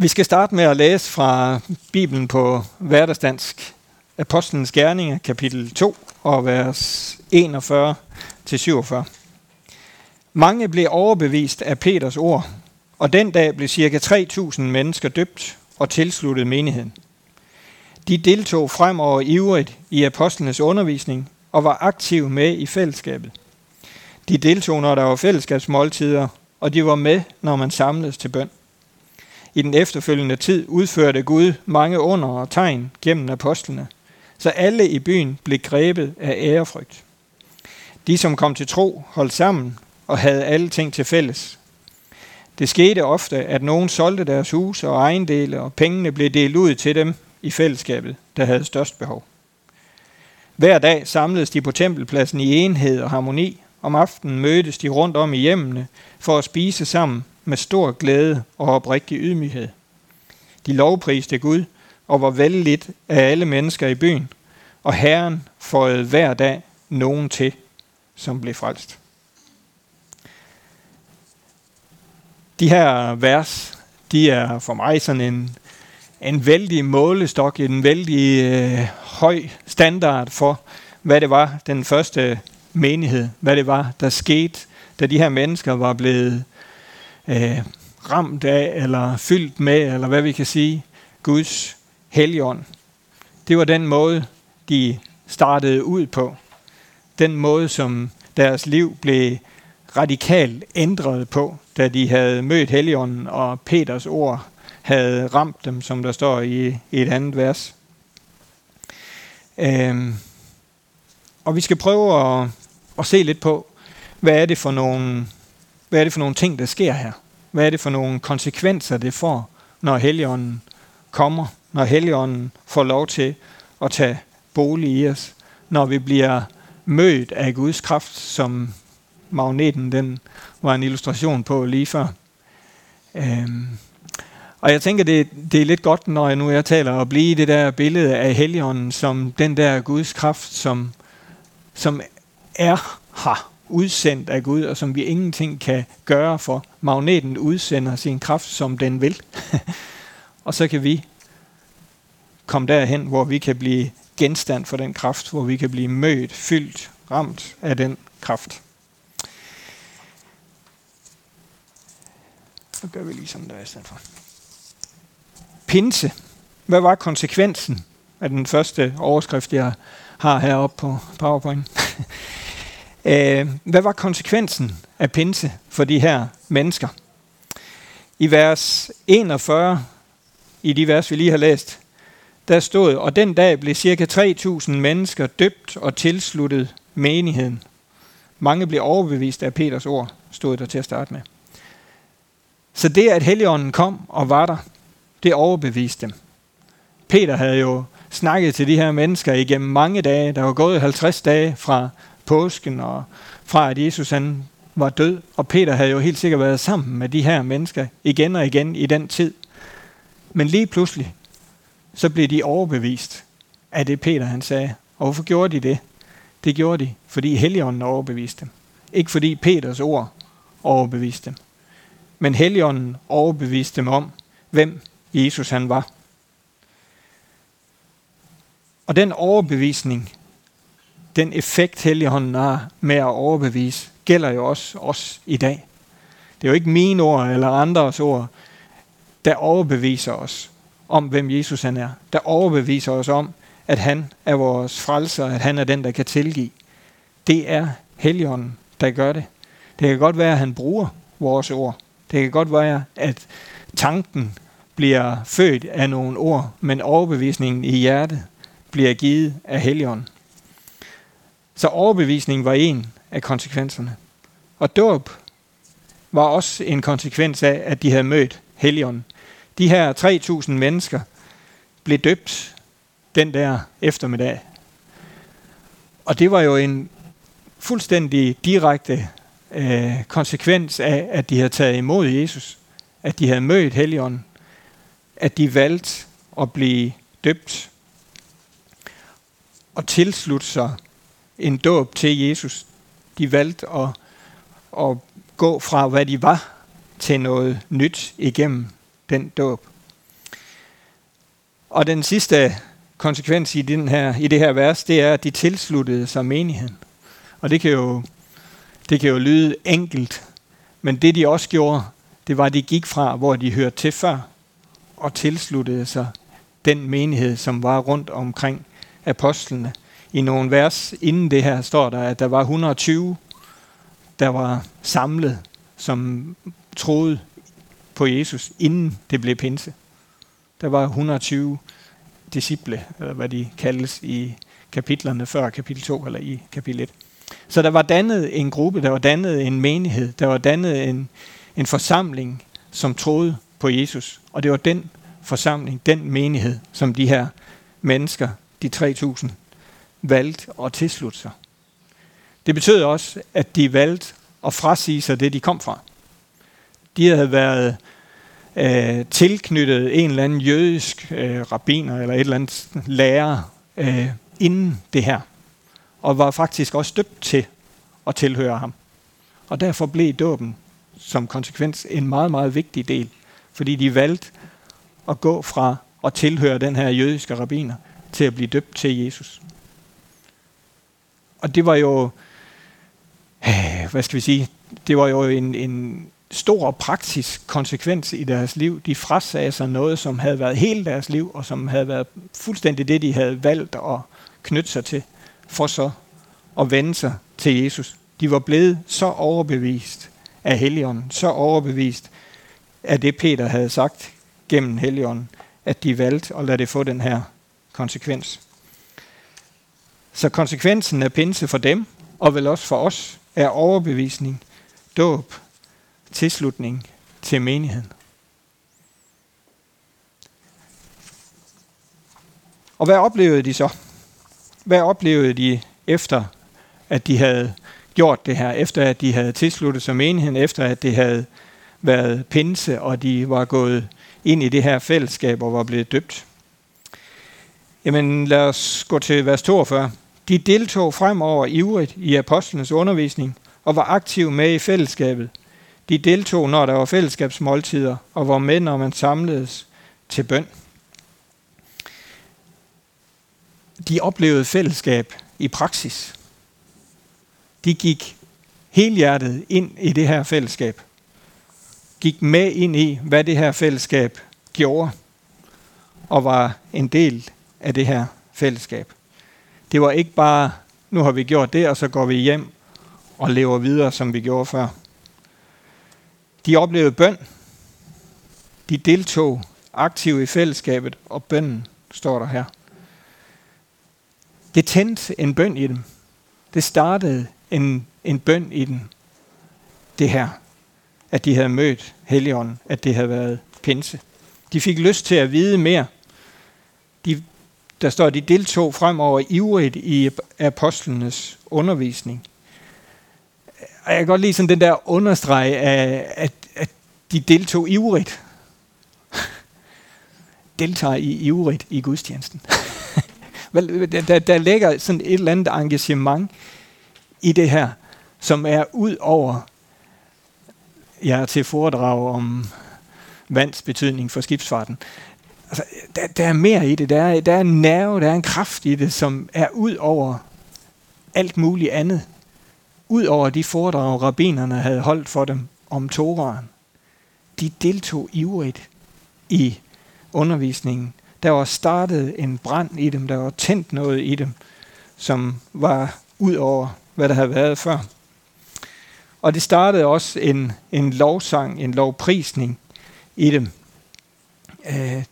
Vi skal starte med at læse fra Bibelen på hverdagsdansk. Apostlenes Gerninger, kapitel 2 og vers 41-47. Mange blev overbevist af Peters ord, og den dag blev ca. 3.000 mennesker døbt og tilsluttet menigheden. De deltog fremover ivrigt i apostlenes undervisning og var aktive med i fællesskabet. De deltog, når der var fællesskabsmåltider, og de var med, når man samledes til bøn. I den efterfølgende tid udførte Gud mange under og tegn gennem apostlene, så alle i byen blev grebet af ærefrygt. De, som kom til tro, holdt sammen og havde alle ting til fælles. Det skete ofte, at nogen solgte deres hus og ejendele, og pengene blev delt ud til dem i fællesskabet, der havde størst behov. Hver dag samledes de på tempelpladsen i enhed og harmoni. Om aftenen mødtes de rundt om i hjemmene for at spise sammen med stor glæde og oprigtig ydmyghed. De lovpriste Gud og var vældigt af alle mennesker i byen, og Herren fåede hver dag nogen til, som blev frelst. De her vers, de er for mig sådan en, en vældig målestok, en vældig øh, høj standard for, hvad det var den første menighed, hvad det var, der skete, da de her mennesker var blevet øh, ramt af, eller fyldt med, eller hvad vi kan sige, Guds helligånd. Det var den måde, de startede ud på. Den måde, som deres liv blev radikalt ændret på, da de havde mødt Helligånden, og Peters ord havde ramt dem, som der står i, i et andet vers. Øhm, og vi skal prøve at, at se lidt på, hvad er det for nogle, hvad er det for nogle ting, der sker her? Hvad er det for nogle konsekvenser, det får, når Helligånden kommer, når Helligånden får lov til at tage bolig i os, når vi bliver mødt af Guds kraft, som magneten den var en illustration på lige før. Øhm, og jeg tænker, det, det er lidt godt, når jeg nu jeg taler, at blive det der billede af Helligånden som den der Guds kraft, som, som er her, udsendt af Gud, og som vi ingenting kan gøre for. Magneten udsender sin kraft, som den vil. og så kan vi komme derhen, hvor vi kan blive genstand for den kraft, hvor vi kan blive mødt, fyldt, ramt af den kraft. Så gør vi lige sådan der i stedet for. Pinse. Hvad var konsekvensen af den første overskrift, jeg har heroppe på PowerPoint? Øh, hvad var konsekvensen af pinse for de her mennesker? I vers 41, i de vers, vi lige har læst, der stod, og den dag blev cirka 3.000 mennesker døbt og tilsluttet menigheden. Mange blev overbevist af Peters ord, stod der til at starte med. Så det, at Helligånden kom og var der, det overbeviste dem. Peter havde jo snakket til de her mennesker igennem mange dage. Der var gået 50 dage fra påsken og fra, at Jesus han var død. Og Peter havde jo helt sikkert været sammen med de her mennesker igen og igen i den tid. Men lige pludselig, så blev de overbevist af det, Peter han sagde. Og hvorfor gjorde de det? Det gjorde de, fordi Helligånden overbeviste dem. Ikke fordi Peters ord overbeviste dem. Men Helligånden overbeviste dem om, hvem Jesus han var. Og den overbevisning, den effekt Helligånden har med at overbevise, gælder jo også os i dag. Det er jo ikke mine ord eller andres ord, der overbeviser os om, hvem Jesus han er. Der overbeviser os om, at han er vores frelser, at han er den, der kan tilgive. Det er Helligånden, der gør det. Det kan godt være, at han bruger vores ord. Det kan godt være, at tanken bliver født af nogle ord, men overbevisningen i hjertet bliver givet af Helligånden. Så overbevisning var en af konsekvenserne. Og dåb var også en konsekvens af, at de havde mødt Helligånden. De her 3.000 mennesker blev døbt den der eftermiddag. Og det var jo en fuldstændig direkte øh, konsekvens af, at de havde taget imod Jesus, at de havde mødt Helligånden, at de valgte at blive døbt og tilslutte sig en dåb til Jesus. De valgte at, at gå fra, hvad de var, til noget nyt igennem den dåb. Og den sidste konsekvens i, den her, i det her vers, det er, at de tilsluttede sig menigheden. Og det kan jo, det kan jo lyde enkelt, men det de også gjorde, det var, at de gik fra, hvor de hørte til før, og tilsluttede sig den menighed, som var rundt omkring apostlene. I nogle vers inden det her står der, at der var 120, der var samlet, som troede på Jesus, inden det blev pinse. Der var 120 disciple, eller hvad de kaldes i kapitlerne før kapitel 2 eller i kapitel 1. Så der var dannet en gruppe, der var dannet en menighed, der var dannet en, en forsamling, som troede på Jesus. Og det var den forsamling, den menighed, som de her mennesker, de 3000, valgte at tilslutte sig. Det betød også, at de valgte at frasige sig det, de kom fra. De havde været øh, tilknyttet en eller anden jødisk øh, rabbiner eller et eller andet lærer øh, inden det her, og var faktisk også døbt til at tilhøre ham. Og derfor blev dåben som konsekvens en meget, meget vigtig del, fordi de valgte at gå fra at tilhøre den her jødiske rabbiner til at blive døbt til Jesus. Og det var jo, øh, hvad skal vi sige, det var jo en, en stor praktisk konsekvens i deres liv. De frasagde sig noget, som havde været hele deres liv, og som havde været fuldstændig det, de havde valgt at knytte sig til, for så at vende sig til Jesus. De var blevet så overbevist af Helligånden, så overbevist af det, Peter havde sagt gennem Helligånden, at de valgte at lade det få den her konsekvens. Så konsekvensen af pinse for dem, og vel også for os, er overbevisning, dåb, tilslutning til menigheden. Og hvad oplevede de så? Hvad oplevede de efter, at de havde gjort det her, efter at de havde tilsluttet sig menigheden, efter at det havde været pinse, og de var gået ind i det her fællesskab og var blevet døbt? Jamen lad os gå til vers 42. De deltog fremover ivrigt i apostlenes undervisning og var aktive med i fællesskabet. De deltog, når der var fællesskabsmåltider, og var med, når man samledes til bøn. De oplevede fællesskab i praksis. De gik helhjertet ind i det her fællesskab. Gik med ind i, hvad det her fællesskab gjorde, og var en del af det her fællesskab. Det var ikke bare, nu har vi gjort det, og så går vi hjem og lever videre, som vi gjorde før. De oplevede bøn. De deltog aktivt i fællesskabet, og bønnen står der her. Det tændte en bøn i dem. Det startede en, en bøn i dem. Det her. At de havde mødt Helligånden. At det havde været pinse. De fik lyst til at vide mere. De, der står, at de deltog fremover ivrigt i apostlenes undervisning. Og jeg kan godt lide sådan den der understreg af, at, at de deltog ivrigt. Deltager i ivrigt i gudstjenesten. der, der ligger sådan et eller andet engagement i det her, som er ud over jeg er til foredrag om vands betydning for skibsfarten. Altså, der, der er mere i det. Der er, der er en nerve, der er en kraft i det, som er ud over alt muligt andet. Ud over de foredrag, rabinerne havde holdt for dem om Toraen. De deltog ivrigt i undervisningen. Der var startet en brand i dem, der var tændt noget i dem, som var ud over, hvad der havde været før. Og det startede også en, en lovsang, en lovprisning i dem. Øh,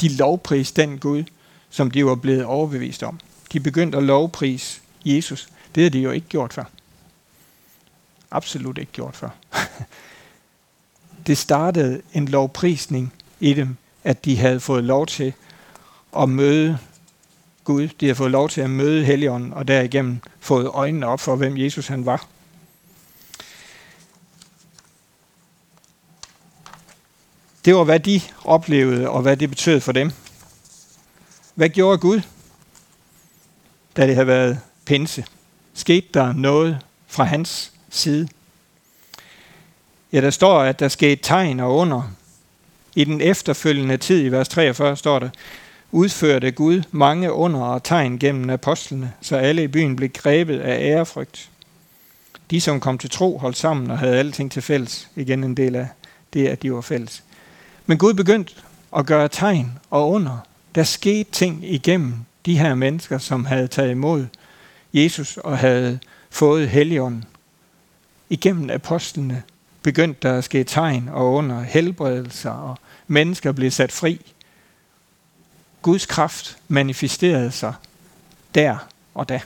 de lovpriste den Gud, som de var blevet overbevist om. De begyndte at lovprise Jesus. Det havde de jo ikke gjort før. Absolut ikke gjort før. det startede en lovprisning i dem, at de havde fået lov til at møde Gud. De havde fået lov til at møde Helligånden, og derigennem fået øjnene op for, hvem Jesus han var. Det var, hvad de oplevede, og hvad det betød for dem. Hvad gjorde Gud, da det havde været pinse? Skete der noget fra hans side? Ja, der står, at der skete tegn og under. I den efterfølgende tid, i vers 43, står der, udførte Gud mange under og tegn gennem apostlene, så alle i byen blev grebet af ærefrygt. De, som kom til tro, holdt sammen og havde alting til fælles. Igen en del af det, at de var fælles. Men Gud begyndte at gøre tegn og under. Der skete ting igennem de her mennesker, som havde taget imod Jesus og havde fået Helligånden. Igennem apostlene begyndte der at ske tegn og under helbredelser, og mennesker blev sat fri. Guds kraft manifesterede sig der og da.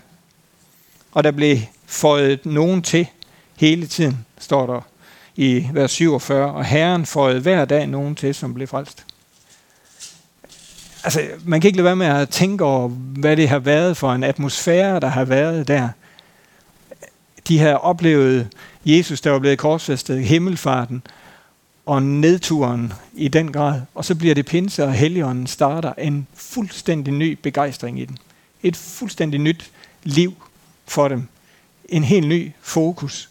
Og der blev føjet nogen til hele tiden, står der i vers 47, og Herren føjede hver dag nogen til, som blev frelst. Altså, man kan ikke lade være med at tænke over, hvad det har været for en atmosfære, der har været der. De har oplevet Jesus, der var blevet korsfæstet, himmelfarten og nedturen i den grad. Og så bliver det pinse, og Helligånden starter en fuldstændig ny begejstring i den. Et fuldstændig nyt liv for dem. En helt ny fokus.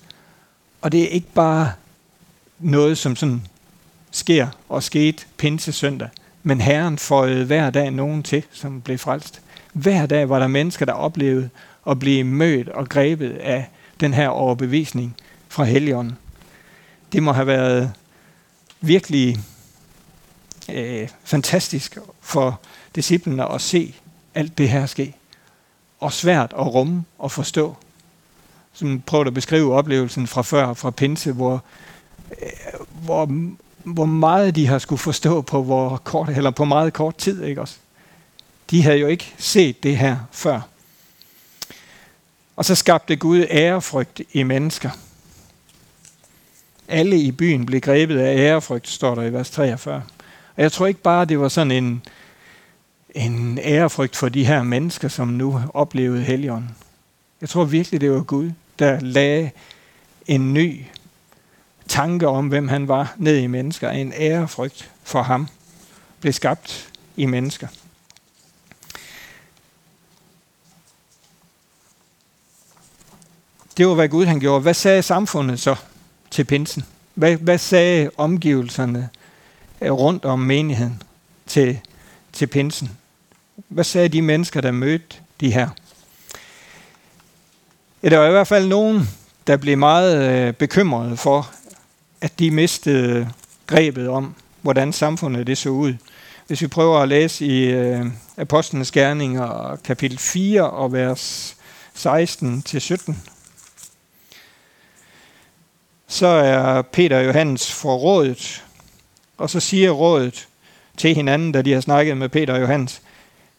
Og det er ikke bare noget, som sådan sker og skete pinse søndag. Men Herren føjede hver dag nogen til, som blev frelst. Hver dag var der mennesker, der oplevede at blive mødt og grebet af den her overbevisning fra Helligånden. Det må have været virkelig øh, fantastisk for disciplene at se alt det her ske. Og svært at rumme og forstå. Som prøvede at beskrive oplevelsen fra før, fra Pinse, hvor, Øh, hvor, hvor meget de har skulle forstå på, hvor kort, eller på meget kort tid. Ikke også? De havde jo ikke set det her før. Og så skabte Gud ærefrygt i mennesker. Alle i byen blev grebet af ærefrygt, står der i vers 43. Og jeg tror ikke bare, det var sådan en, en ærefrygt for de her mennesker, som nu oplevede Helligånden. Jeg tror virkelig, det var Gud, der lagde en ny tanke om, hvem han var, ned i mennesker. En ærefrygt for ham blev skabt i mennesker. Det var, hvad Gud han gjorde. Hvad sagde samfundet så til pinsen? Hvad, hvad sagde omgivelserne øh, rundt om menigheden til, til pinsen? Hvad sagde de mennesker, der mødte de her? Ja, der var i hvert fald nogen, der blev meget øh, bekymrede for, at de mistede grebet om, hvordan samfundet det så ud. Hvis vi prøver at læse i øh, Apostlenes Gerninger, kapitel 4 og vers 16-17, så er Peter og Johannes forrådet, og så siger rådet til hinanden, da de har snakket med Peter og Johannes,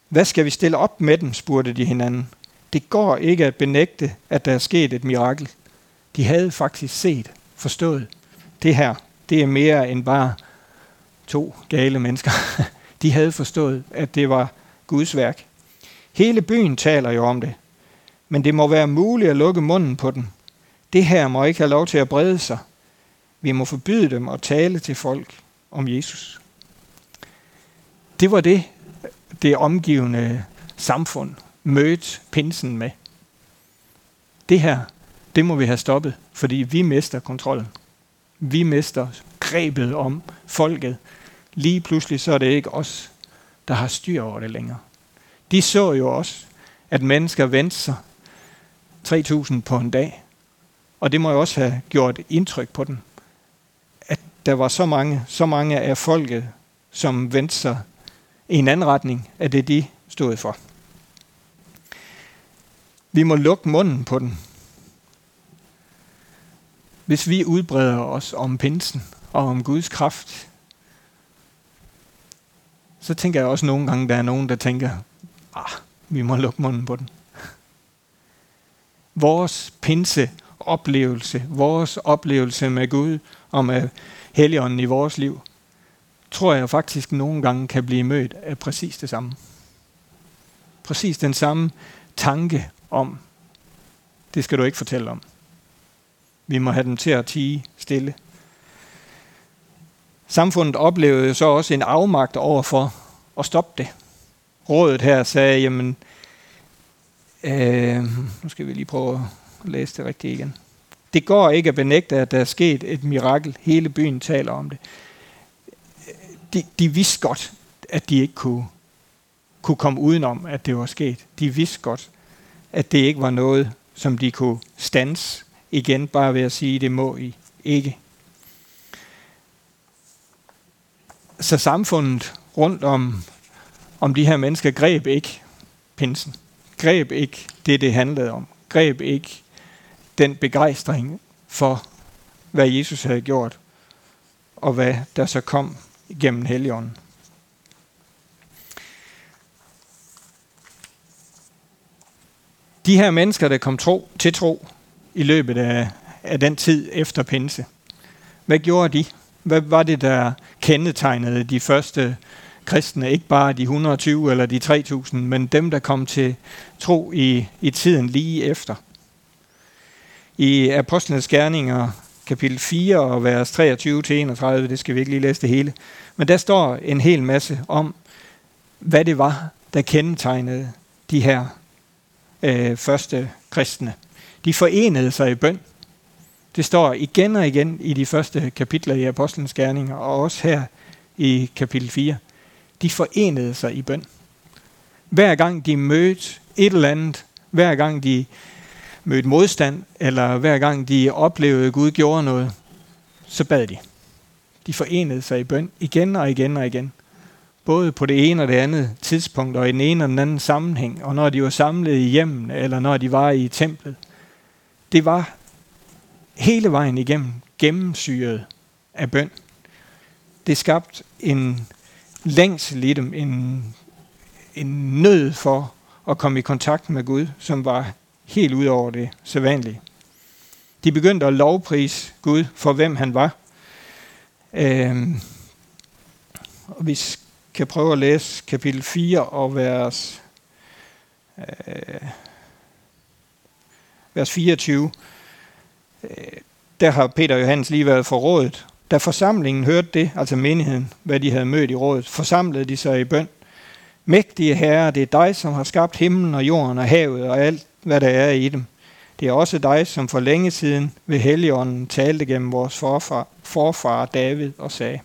hvad skal vi stille op med dem, spurgte de hinanden. Det går ikke at benægte, at der er sket et mirakel. De havde faktisk set, forstået, det her, det er mere end bare to gale mennesker. De havde forstået, at det var Guds værk. Hele byen taler jo om det, men det må være muligt at lukke munden på dem. det her må ikke have lov til at brede sig. Vi må forbyde dem at tale til folk om Jesus. Det var det, det omgivende samfund mødte pinsen med. Det her, det må vi have stoppet, fordi vi mister kontrollen. Vi mister grebet om folket. Lige pludselig så er det ikke os, der har styr over det længere. De så jo også, at mennesker vendte sig 3.000 på en dag. Og det må jo også have gjort indtryk på dem, at der var så mange, så mange af folket, som vendte sig i en anden retning af det, de stod for. Vi må lukke munden på den. Hvis vi udbreder os om pinsen og om Guds kraft, så tænker jeg også nogle gange, der er nogen, der tænker, ah, vi må lukke munden på den. Vores pinse oplevelse, vores oplevelse med Gud og med Helligånden i vores liv, tror jeg faktisk nogle gange kan blive mødt af præcis det samme. Præcis den samme tanke om, det skal du ikke fortælle om. Vi må have dem til at tige stille. Samfundet oplevede så også en afmagt over for at stoppe det. Rådet her sagde, jamen, øh, nu skal vi lige prøve at læse det rigtigt igen. Det går ikke at benægte, at der er sket et mirakel. Hele byen taler om det. De, de vidste godt, at de ikke kunne kunne komme udenom, at det var sket. De vidste godt, at det ikke var noget, som de kunne stanse igen, bare ved at sige, det må I ikke. Så samfundet rundt om, om de her mennesker greb ikke pinsen. Greb ikke det, det handlede om. Greb ikke den begejstring for, hvad Jesus havde gjort, og hvad der så kom gennem Helligånden. De her mennesker, der kom tro, til tro i løbet af, af den tid efter pinse, hvad gjorde de? Hvad var det, der kendetegnede de første kristne? Ikke bare de 120 eller de 3000, men dem, der kom til tro i, i tiden lige efter. I Apostlenes Gerninger, kapitel 4 og vers 23-31, det skal vi ikke lige læse det hele, men der står en hel masse om, hvad det var, der kendetegnede de her øh, første kristne. De forenede sig i bøn. Det står igen og igen i de første kapitler i Apostlenes Gerninger, og også her i kapitel 4. De forenede sig i bøn. Hver gang de mødte et eller andet, hver gang de mødte modstand, eller hver gang de oplevede, at Gud gjorde noget, så bad de. De forenede sig i bøn igen og igen og igen både på det ene og det andet tidspunkt, og i den ene og den anden sammenhæng, og når de var samlet i hjemmen, eller når de var i templet. Det var hele vejen igennem gennemsyret af bøn. Det skabte en længsel i dem, en, en nød for at komme i kontakt med Gud, som var helt ud over det sædvanlige. De begyndte at lovprise Gud for, hvem han var. Øhm, og vi kan prøve at læse kapitel 4 og vers, øh, vers 24. Øh, der har Peter og Johannes lige været for rådet. Da forsamlingen hørte det, altså menigheden, hvad de havde mødt i rådet, forsamlede de sig i bøn. Mægtige herre, det er dig, som har skabt himlen og jorden og havet og alt, hvad der er i dem. Det er også dig, som for længe siden ved Helligånden talte gennem vores forfar, forfar David og sagde,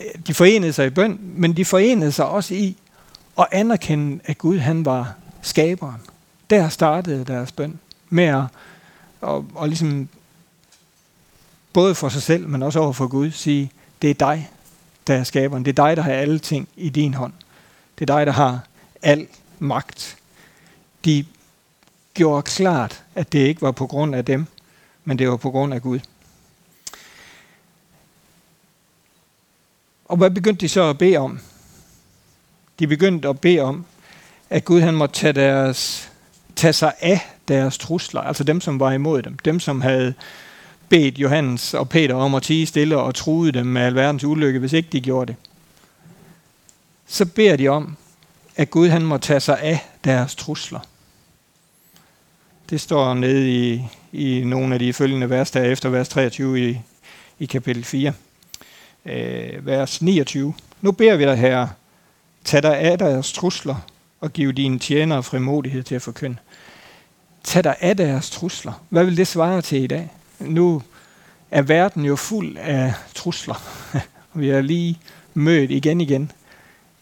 øh, de forenede sig i bøn, men de forenede sig også i at anerkende, at Gud han var skaberen. Der startede deres bøn med at og, og ligesom både for sig selv, men også over for Gud, sige, det er dig, der er skaberen. Det er dig, der har alle ting i din hånd. Det er dig, der har al magt. De gjorde klart, at det ikke var på grund af dem, men det var på grund af Gud. Og hvad begyndte de så at bede om? De begyndte at bede om, at Gud han måtte tage, deres, tage sig af deres trusler, altså dem, som var imod dem, dem, som havde bedt Johannes og Peter om at tige stille og truede dem med alverdens ulykke, hvis ikke de gjorde det. Så beder de om, at Gud han må tage sig af deres trusler. Det står nede i, i nogle af de følgende vers der efter vers 23 i, i kapitel 4 øh, vers 29. Nu beder vi dig, Herre, tag dig af deres trusler og giv dine tjenere frimodighed til at forkynde. Tag dig af deres trusler. Hvad vil det svare til i dag? Nu er verden jo fuld af trusler. vi har lige mødt igen igen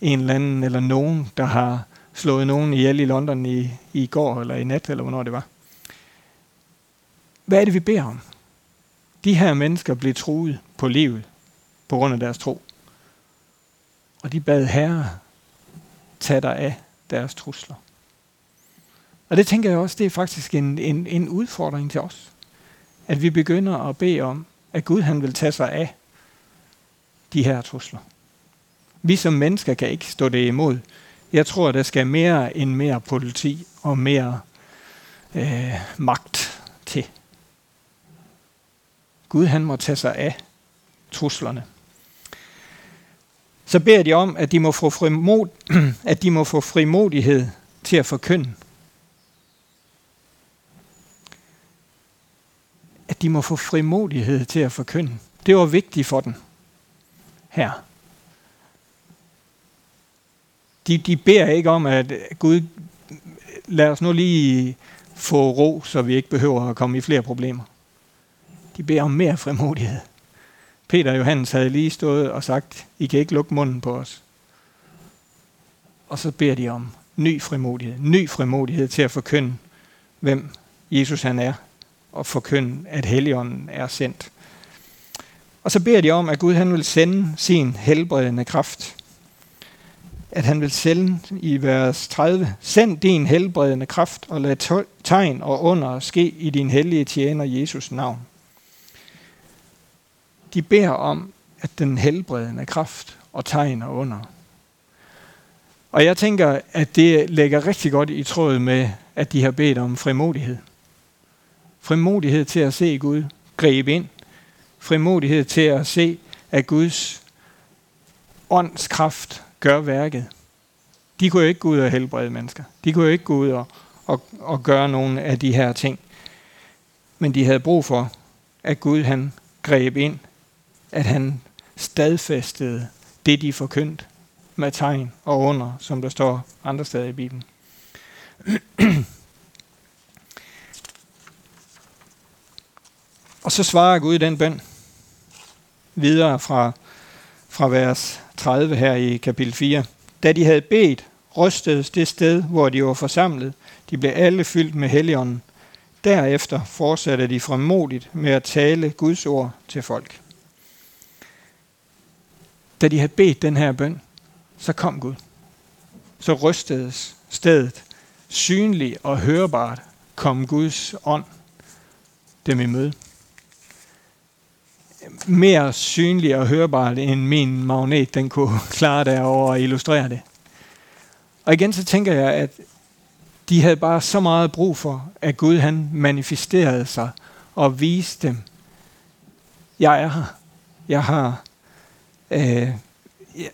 en eller anden eller nogen, der har slået nogen ihjel i London i, i går eller i nat, eller hvornår det var. Hvad er det, vi beder om? De her mennesker blev truet på livet på grund af deres tro. Og de bad Herre, tag dig af deres trusler. Og det tænker jeg også, det er faktisk en, en, en udfordring til os. At vi begynder at bede om, at Gud han vil tage sig af de her trusler. Vi som mennesker kan ikke stå det imod. Jeg tror, der skal mere end mere politi og mere øh, magt til. Gud han må tage sig af truslerne så beder de om, at de må få, frimod, at de må få frimodighed til at forkynde. At de må få frimodighed til at forkynde. Det var vigtigt for dem her. De, de beder ikke om, at Gud, lad os nu lige få ro, så vi ikke behøver at komme i flere problemer. De beder om mere frimodighed. Peter og Johannes havde lige stået og sagt, I kan ikke lukke munden på os. Og så beder de om ny frimodighed. Ny frimodighed til at forkynde, hvem Jesus han er, og forkynde, at Helligånden er sendt. Og så beder de om, at Gud han vil sende sin helbredende kraft. At han vil sende i vers 30, send din helbredende kraft og lad tegn og under ske i din hellige tjener Jesus navn. De beder om, at den helbredende kraft og tegn og under. Og jeg tænker, at det lægger rigtig godt i tråd med, at de har bedt om frimodighed. Frimodighed til at se Gud gribe ind. Frimodighed til at se, at Guds åndskraft gør værket. De kunne jo ikke gå ud og helbrede mennesker. De kunne jo ikke gå ud og, og, og gøre nogle af de her ting. Men de havde brug for, at Gud han greb ind, at han stadfæstede det, de forkyndte med tegn og under, som der står andre steder i Bibelen. og så svarer Gud den bøn videre fra, fra vers 30 her i kapitel 4. Da de havde bedt, rystedes det sted, hvor de var forsamlet. De blev alle fyldt med helligånden. Derefter fortsatte de fremodigt med at tale Guds ord til folk. Da de havde bedt den her bøn, så kom Gud. Så rystedes stedet. Synligt og hørbart kom Guds ånd dem i møde. Mere synlig og hørbar, end min magnet, den kunne klare derover og illustrere det. Og igen så tænker jeg, at de havde bare så meget brug for, at Gud han manifesterede sig og viste dem, jeg er her. Jeg har øh,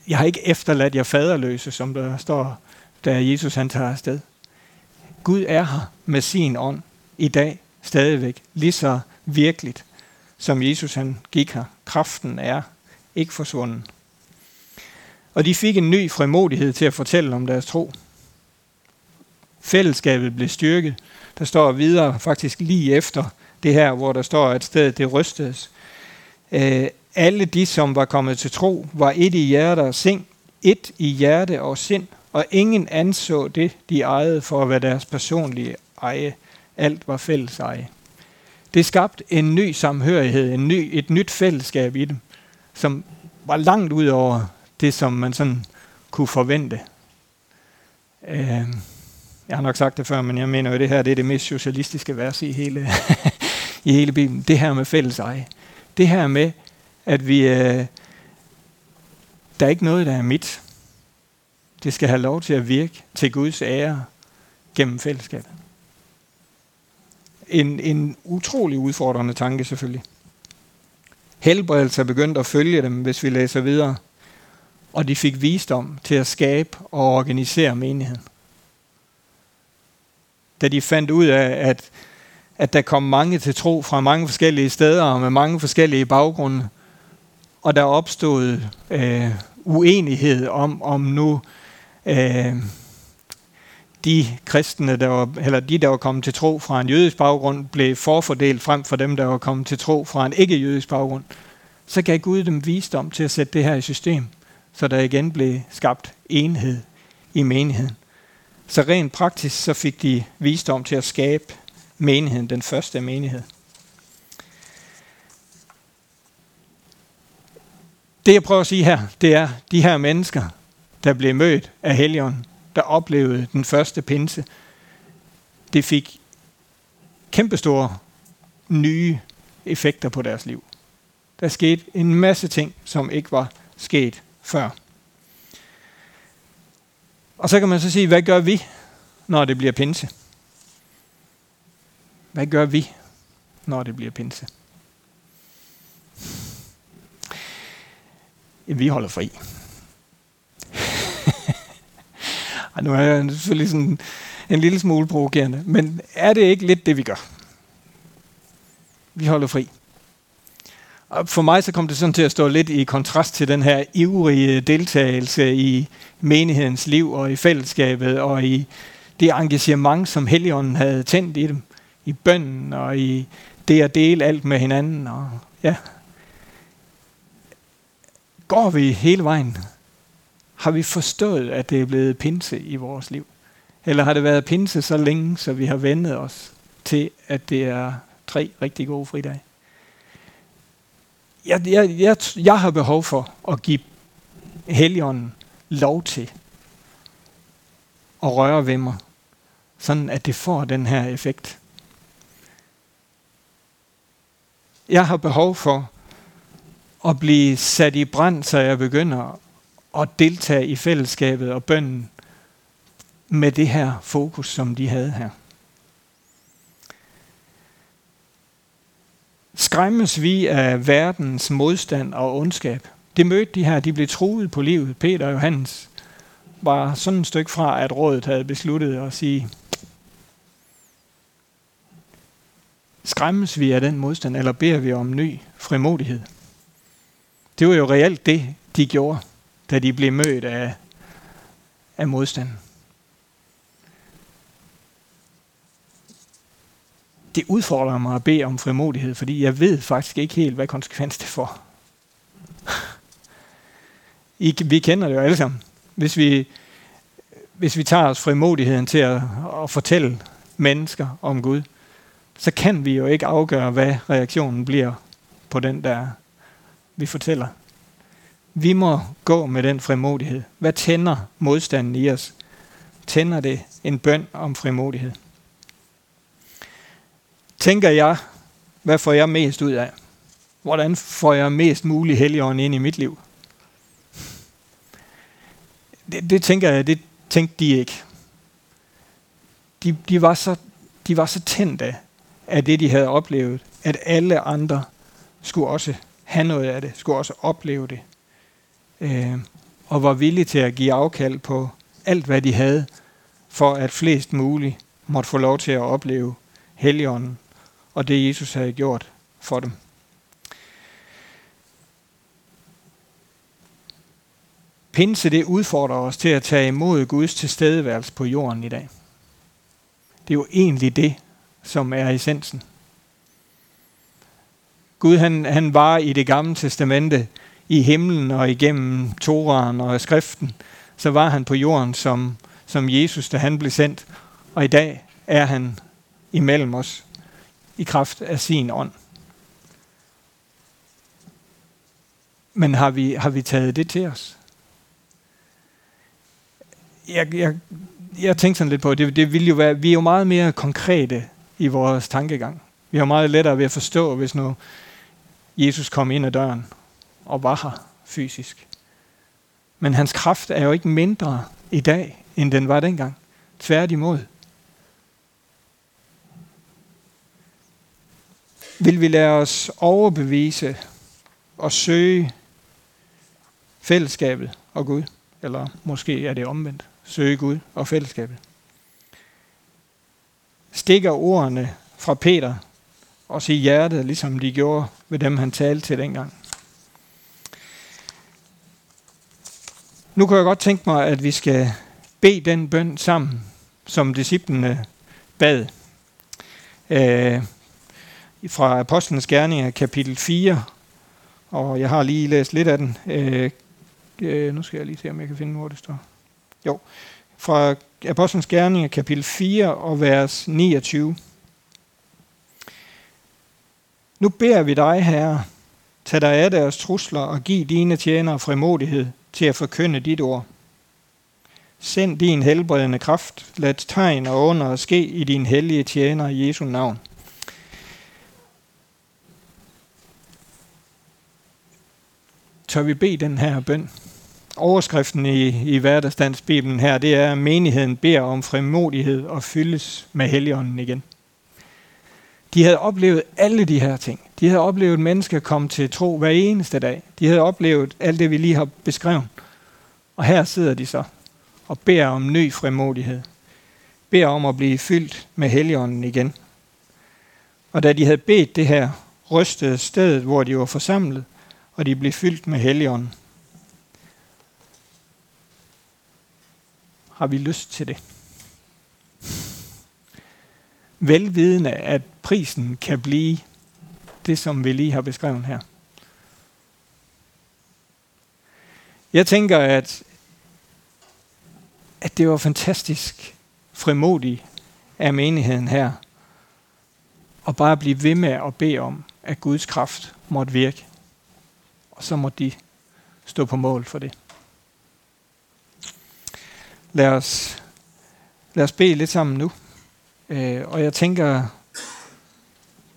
jeg har ikke efterladt jer faderløse, som der står, da Jesus han tager afsted. Gud er her med sin ånd i dag stadigvæk, lige så virkeligt, som Jesus han gik her. Kraften er ikke forsvunden. Og de fik en ny frimodighed til at fortælle om deres tro. Fællesskabet blev styrket. Der står videre faktisk lige efter det her, hvor der står, at stedet det rystedes. Øh, alle de, som var kommet til tro, var et i hjerte og sind, et i hjerte og sind, og ingen anså det, de ejede for at være deres personlige eje. Alt var fælles eje. Det skabte en ny samhørighed, en ny, et nyt fællesskab i dem, som var langt ud over det, som man sådan kunne forvente. Øh, jeg har nok sagt det før, men jeg mener jo, at det her det er det mest socialistiske vers i hele, i hele Bibelen. Det her med fælles eje. Det her med, at vi, øh, der er ikke noget, der er mit. Det skal have lov til at virke til Guds ære gennem fællesskabet. En, en utrolig udfordrende tanke selvfølgelig. Helbredelse er begyndt at følge dem, hvis vi læser videre. Og de fik visdom til at skabe og organisere menigheden. Da de fandt ud af, at, at der kom mange til tro fra mange forskellige steder og med mange forskellige baggrunde, og der opstod øh, uenighed om, om nu øh, de kristne, der var, eller de, der var kommet til tro fra en jødisk baggrund, blev forfordelt frem for dem, der var kommet til tro fra en ikke-jødisk baggrund, så gav Gud dem visdom til at sætte det her i system, så der igen blev skabt enhed i menigheden. Så rent praktisk så fik de visdom til at skabe menigheden, den første menighed. Det jeg prøver at sige her, det er de her mennesker, der blev mødt af Helligånden, der oplevede den første pinse, det fik kæmpestore nye effekter på deres liv. Der skete en masse ting, som ikke var sket før. Og så kan man så sige, hvad gør vi, når det bliver pinse? Hvad gør vi, når det bliver pinse? vi holder fri. Nu er jeg selvfølgelig sådan en lille smule provokerende, men er det ikke lidt det, vi gør? Vi holder fri. Og for mig så kom det sådan til at stå lidt i kontrast til den her ivrige deltagelse i menighedens liv og i fællesskabet og i det engagement, som Helligånden havde tændt i dem. I bønden og i det at dele alt med hinanden. Og ja, Går vi hele vejen? Har vi forstået, at det er blevet pinse i vores liv? Eller har det været pinse så længe, så vi har vendet os til, at det er tre rigtig gode fridage? Jeg, jeg, jeg, jeg har behov for at give Helligånden lov til at røre ved mig, sådan at det får den her effekt. Jeg har behov for at blive sat i brand, så jeg begynder at deltage i fællesskabet og bønden med det her fokus, som de havde her. Skræmmes vi af verdens modstand og ondskab? Det mødte de her, de blev truet på livet. Peter og Johannes var sådan et stykke fra, at rådet havde besluttet at sige, skræmmes vi af den modstand, eller beder vi om ny frimodighed? Det var jo reelt det, de gjorde, da de blev mødt af, af modstanden. Det udfordrer mig at bede om frimodighed, fordi jeg ved faktisk ikke helt, hvad konsekvens det får. I, vi kender det jo alle sammen. Hvis vi, hvis vi tager os frimodigheden til at, at fortælle mennesker om Gud, så kan vi jo ikke afgøre, hvad reaktionen bliver på den, der vi fortæller. Vi må gå med den frimodighed. Hvad tænder modstanden i os? Tænder det en bøn om frimodighed? Tænker jeg, hvad får jeg mest ud af? Hvordan får jeg mest mulig helligånd ind i mit liv? Det, det tænker jeg, det tænkte de ikke. De, de, var så, de var så tændte af det, de havde oplevet, at alle andre skulle også have noget af det, skulle også opleve det, øh, og var villige til at give afkald på alt, hvad de havde, for at flest muligt måtte få lov til at opleve Helligånden og det, Jesus havde gjort for dem. Pinse det udfordrer os til at tage imod Guds tilstedeværelse på jorden i dag. Det er jo egentlig det, som er essensen. Gud han, han var i det gamle testamente i himlen og igennem Toraen og skriften, så var han på jorden som, som Jesus, da han blev sendt. Og i dag er han imellem os i kraft af sin ånd. Men har vi, har vi taget det til os? Jeg, jeg, jeg tænkte sådan lidt på, det, det ville jo være, vi er jo meget mere konkrete i vores tankegang. Vi har meget lettere ved at forstå, hvis nu Jesus kom ind ad døren og var her fysisk. Men hans kraft er jo ikke mindre i dag, end den var dengang. Tværtimod. Vil vi lade os overbevise og søge fællesskabet og Gud? Eller måske er det omvendt. Søge Gud og fællesskabet. Stikker ordene fra Peter også i hjertet, ligesom de gjorde ved dem, han talte til dengang. Nu kan jeg godt tænke mig, at vi skal bede den bøn sammen, som disciplene bad. Øh, fra Apostlenes Gerninger, kapitel 4, og jeg har lige læst lidt af den. Øh, øh, nu skal jeg lige se, om jeg kan finde, hvor det står. Jo, fra Apostlenes Gerninger, kapitel 4 og vers 29. Nu beder vi dig, Herre, tag dig af deres trusler og giv dine tjenere frimodighed til at forkynde dit ord. Send din helbredende kraft, lad tegn og under ske i din hellige tjener i Jesu navn. Tør vi bede den her bøn? Overskriften i, i hverdagsdansbibelen her, det er, at menigheden beder om frimodighed og fyldes med helligånden igen. De havde oplevet alle de her ting. De havde oplevet mennesker komme til tro hver eneste dag. De havde oplevet alt det, vi lige har beskrevet. Og her sidder de så og beder om ny frimodighed. Beder om at blive fyldt med helligånden igen. Og da de havde bedt det her, rystede stedet, hvor de var forsamlet, og de blev fyldt med helligånden. Har vi lyst til det? velvidende, at prisen kan blive det, som vi lige har beskrevet her. Jeg tænker, at at det var fantastisk frimodigt af menigheden her, og bare blive ved med at bede om, at Guds kraft måtte virke. Og så måtte de stå på mål for det. Lad os, lad os bede lidt sammen nu. Øh, og jeg tænker,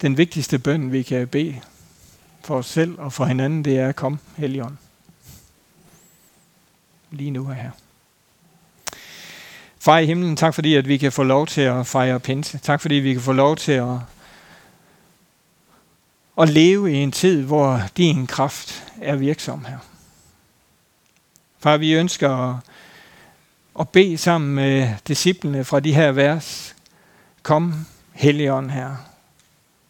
den vigtigste bøn, vi kan bede for os selv og for hinanden, det er, kom, Helligånd. Lige nu er her. Far i himlen, tak fordi, at vi kan få lov til at fejre pinse. Tak fordi, vi kan få lov til at, at leve i en tid, hvor din kraft er virksom her. Far, vi ønsker at, at bede sammen med disciplene fra de her vers. Kom, Helligånd her.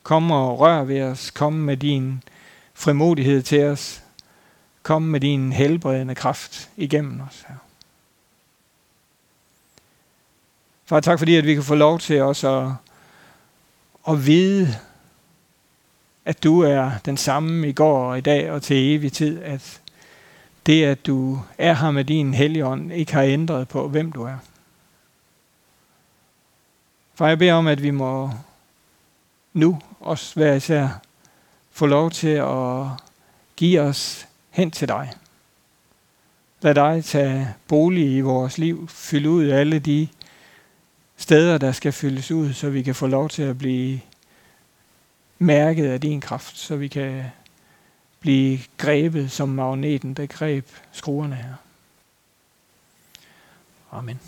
Kom og rør ved os. Kom med din frimodighed til os. Kom med din helbredende kraft igennem os her. Far, tak fordi, at vi kan få lov til os at, at vide, at du er den samme i går og i dag og til evig tid, at det, at du er her med din helligånd, ikke har ændret på, hvem du er. For jeg beder om, at vi må nu også hver især få lov til at give os hen til dig. Lad dig tage bolig i vores liv, fylde ud alle de steder, der skal fyldes ud, så vi kan få lov til at blive mærket af din kraft, så vi kan blive grebet som magneten, der greb skruerne her. Amen.